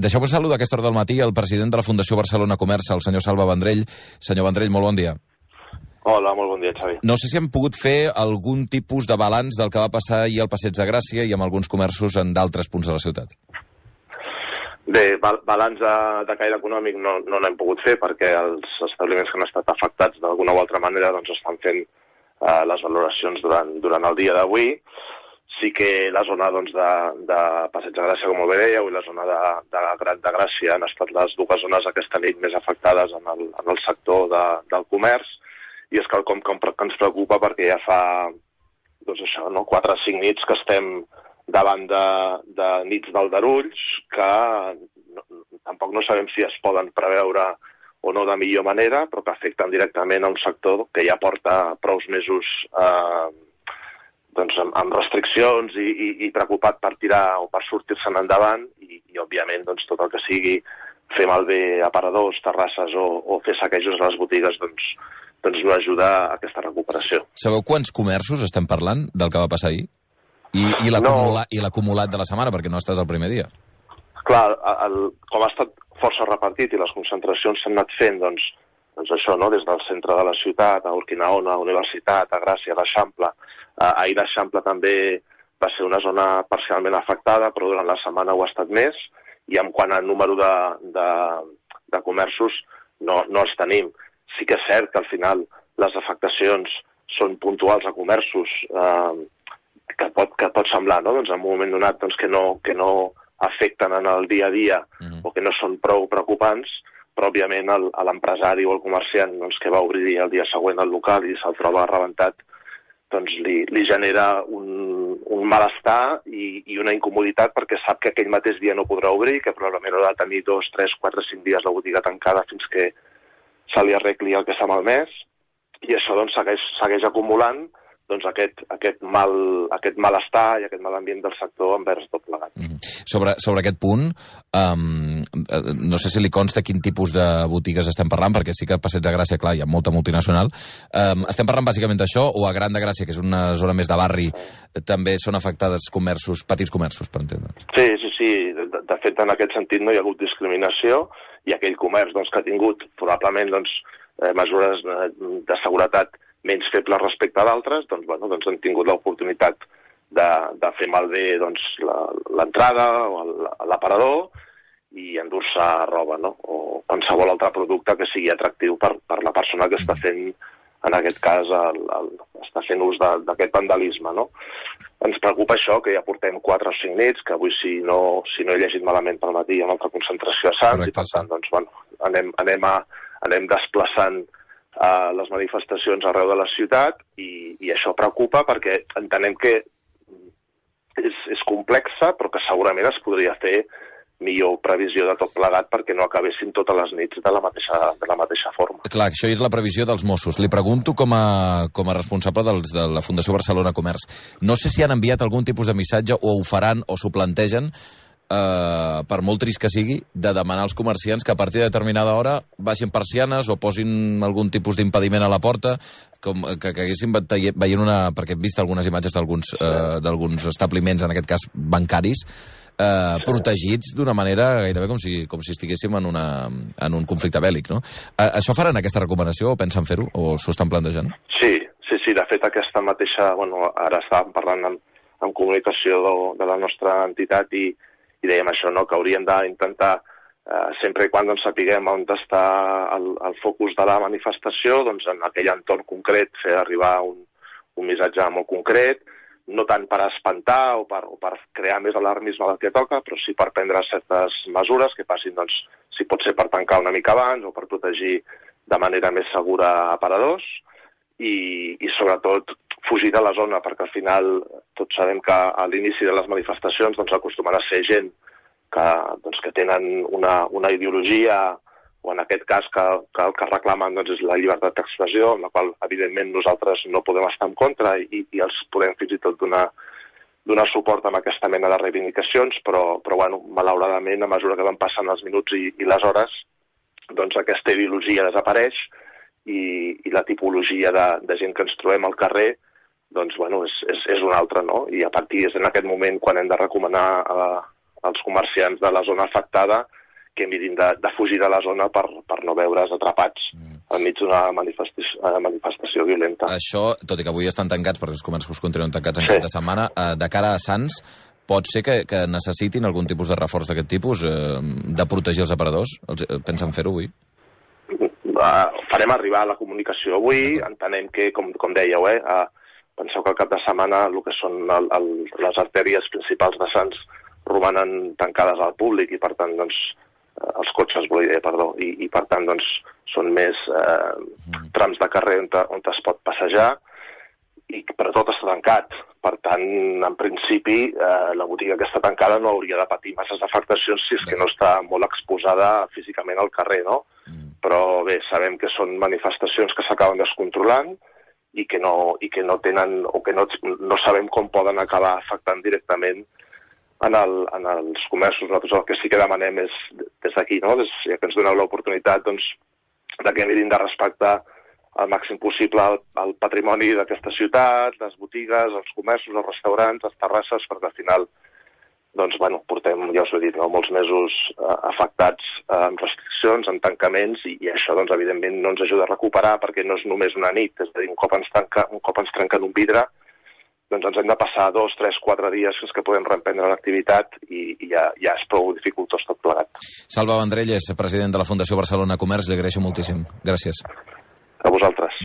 deixeu-me saludar a aquesta hora del matí el president de la Fundació Barcelona Comerç, el senyor Salva Vendrell. Senyor Vendrell, molt bon dia. Hola, molt bon dia, Xavi. No sé si hem pogut fer algun tipus de balanç del que va passar ahir al Passeig de Gràcia i amb alguns comerços en d'altres punts de la ciutat. Bé, balanç de, de caire econòmic no no n'hem pogut fer perquè els establiments que han estat afectats d'alguna o altra manera doncs estan fent eh, les valoracions durant, durant el dia d'avui. Sí que la zona doncs, de, de Passeig de Gràcia, com ho dèieu, i la zona de, de Gran de Gràcia han estat les dues zones aquesta nit més afectades en el, en el sector de, del comerç, i és quelcom que, que ens preocupa perquè ja fa doncs això, no? 4 o 5 nits que estem davant de, de nits d'aldarulls que no, tampoc no sabem si es poden preveure o no de millor manera, però que afecten directament a un sector que ja porta prous mesos eh, doncs, amb, amb restriccions i, i, i preocupat per tirar o per sortir-se'n endavant i, i, òbviament, doncs, tot el que sigui fer malbé aparadors, terrasses o, o fer saquejos a les botigues, doncs, doncs no ajuda a aquesta recuperació. Sabeu quants comerços estem parlant del que va passar ahir? I, i l'acumulat no. de la setmana, perquè no ha estat el primer dia. Clar, el, com ha estat força repartit i les concentracions s'han anat fent, doncs, doncs això, no? des del centre de la ciutat, a Urquinaona, a Universitat, a Gràcia, a l'Eixample. Eh, ahir l'Eixample també va ser una zona parcialment afectada, però durant la setmana ho ha estat més, i en quant a número de, de, de comerços no, no els tenim. Sí que és cert que al final les afectacions són puntuals a comerços eh, que, pot, que pot semblar, no? doncs en un moment donat doncs, que, no, que no afecten en el dia a dia uh -huh. o que no són prou preocupants, però òbviament l'empresari o el comerciant doncs, que va obrir el dia següent el local i se'l troba rebentat, doncs li, li genera un, un malestar i, i una incomoditat perquè sap que aquell mateix dia no podrà obrir, que probablement haurà de tenir dos, tres, quatre, cinc dies la botiga tancada fins que se li arregli el que s'ha malmès, i això doncs, segueix, segueix acumulant doncs, aquest, aquest, mal, aquest malestar i aquest mal ambient del sector envers tot plegat. Mm -hmm. sobre, sobre aquest punt, um, no sé si li consta quin tipus de botigues estem parlant, perquè sí que a Passeig de Gràcia, clar, hi ha molta multinacional. Um, estem parlant bàsicament d'això, o a Gran de Gràcia, que és una zona més de barri, també són afectades comerços, petits comerços, per entendre? Sí, sí, sí. De, de fet, en aquest sentit no hi ha hagut discriminació i aquell comerç doncs, que ha tingut probablement doncs, eh, mesures eh, de seguretat menys febles respecte a d'altres, doncs, bueno, doncs han tingut l'oportunitat de, de fer malbé doncs, l'entrada o l'aparador i endur-se roba, no? o qualsevol altre producte que sigui atractiu per, per la persona que està fent, en aquest cas, el, el, està fent ús d'aquest vandalisme. No? Ens preocupa això, que ja portem 4 o 5 nits, que avui, si no, si no he llegit malament pel matí, hi ha molta concentració a Sants, Correcte, i per tant, doncs, bueno, anem, anem, a, anem desplaçant eh, les manifestacions arreu de la ciutat i, i això preocupa perquè entenem que és, és complexa però que segurament es podria fer millor previsió de tot plegat perquè no acabessin totes les nits de la mateixa, de la mateixa forma. Clar, això és la previsió dels Mossos. Li pregunto com a, com a responsable dels, de la Fundació Barcelona Comerç. No sé si han enviat algun tipus de missatge o ho faran o s'ho plantegen eh, per molt trist que sigui, de demanar als comerciants que a partir de determinada hora baixin persianes o posin algun tipus d'impediment a la porta, com que, que haguéssim veient una... perquè hem vist algunes imatges d'alguns eh, establiments, en aquest cas bancaris, eh, protegits d'una manera gairebé com si, com si estiguéssim en, una, en un conflicte bèl·lic, no? Eh, això faran aquesta recomanació o pensen fer-ho o s'ho estan plantejant? Sí, sí, sí, de fet aquesta mateixa, bueno, ara estàvem parlant amb, amb comunicació de, de la nostra entitat i, i dèiem això, no? que hauríem d'intentar, eh, sempre i quan doncs, sapiguem on està el, el focus de la manifestació, doncs en aquell entorn concret fer arribar un, un missatge molt concret, no tant per espantar o per, o per crear més alarmisme del que toca, però sí per prendre certes mesures que passin, doncs, si pot ser per tancar una mica abans o per protegir de manera més segura aparadors i, i sobretot fugir de la zona, perquè al final tots sabem que a l'inici de les manifestacions doncs, acostumen a ser gent que, doncs, que tenen una, una ideologia o en aquest cas que, que el que reclamen doncs, és la llibertat d'expressió, en la qual evidentment nosaltres no podem estar en contra i, i els podem fins i tot donar, donar suport amb aquesta mena de reivindicacions, però, però bueno, malauradament, a mesura que van passant els minuts i, i les hores, doncs aquesta ideologia desapareix i, i la tipologia de, de gent que ens trobem al carrer doncs, bueno, és, és, és un altre, no? I a partir en aquest moment quan hem de recomanar a, als comerciants de la zona afectada que mirin de, de fugir de la zona per, per no veure's atrapats mm. enmig d'una manifestació, eh, manifestació violenta. Això, tot i que avui estan tancats, perquè els comerços continuen tancats en sí. cap de setmana, eh, de cara a Sants, pot ser que, que necessitin algun tipus de reforç d'aquest tipus, eh, de protegir els aparadors? Els, eh, pensen fer-ho avui? Uh, farem arribar la comunicació avui, entenem que, com, com dèieu, eh, uh, penseu que al cap de setmana el que són el, el, les artèries principals de Sants romanen tancades al públic i per tant doncs, els cotxes, vull dir, perdó, i, i per tant doncs, són més eh, mm. trams de carrer on, on es pot passejar, i, però tot està tancat. Per tant, en principi, eh, la botiga que està tancada no hauria de patir masses afectacions si és que no està molt exposada físicament al carrer, no? Mm. Però bé, sabem que són manifestacions que s'acaben descontrolant i que no, i que no tenen, o que no, no sabem com poden acabar afectant directament en, el, en els comerços. Nosaltres el que sí que demanem és, des d'aquí, no? des, ja que ens doneu l'oportunitat, doncs, de que mirin de respectar al màxim possible el, el patrimoni d'aquesta ciutat, les botigues, els comerços, els restaurants, les terrasses, perquè al final doncs, bueno, portem, ja us ho he dit, no, molts mesos eh, afectats eh, amb restriccions, amb tancaments, i, i això, doncs, evidentment, no ens ajuda a recuperar perquè no és només una nit, és a dir, un cop ens, tanca, un cop ens trenquen un vidre, doncs ens hem de passar dos, tres, quatre dies fins que podem reemprendre l'activitat i, i ja, ja és prou dificultós tot plegat. Salva Vendrelles, president de la Fundació Barcelona Comerç, li agraeixo moltíssim. Gràcies. A vosaltres.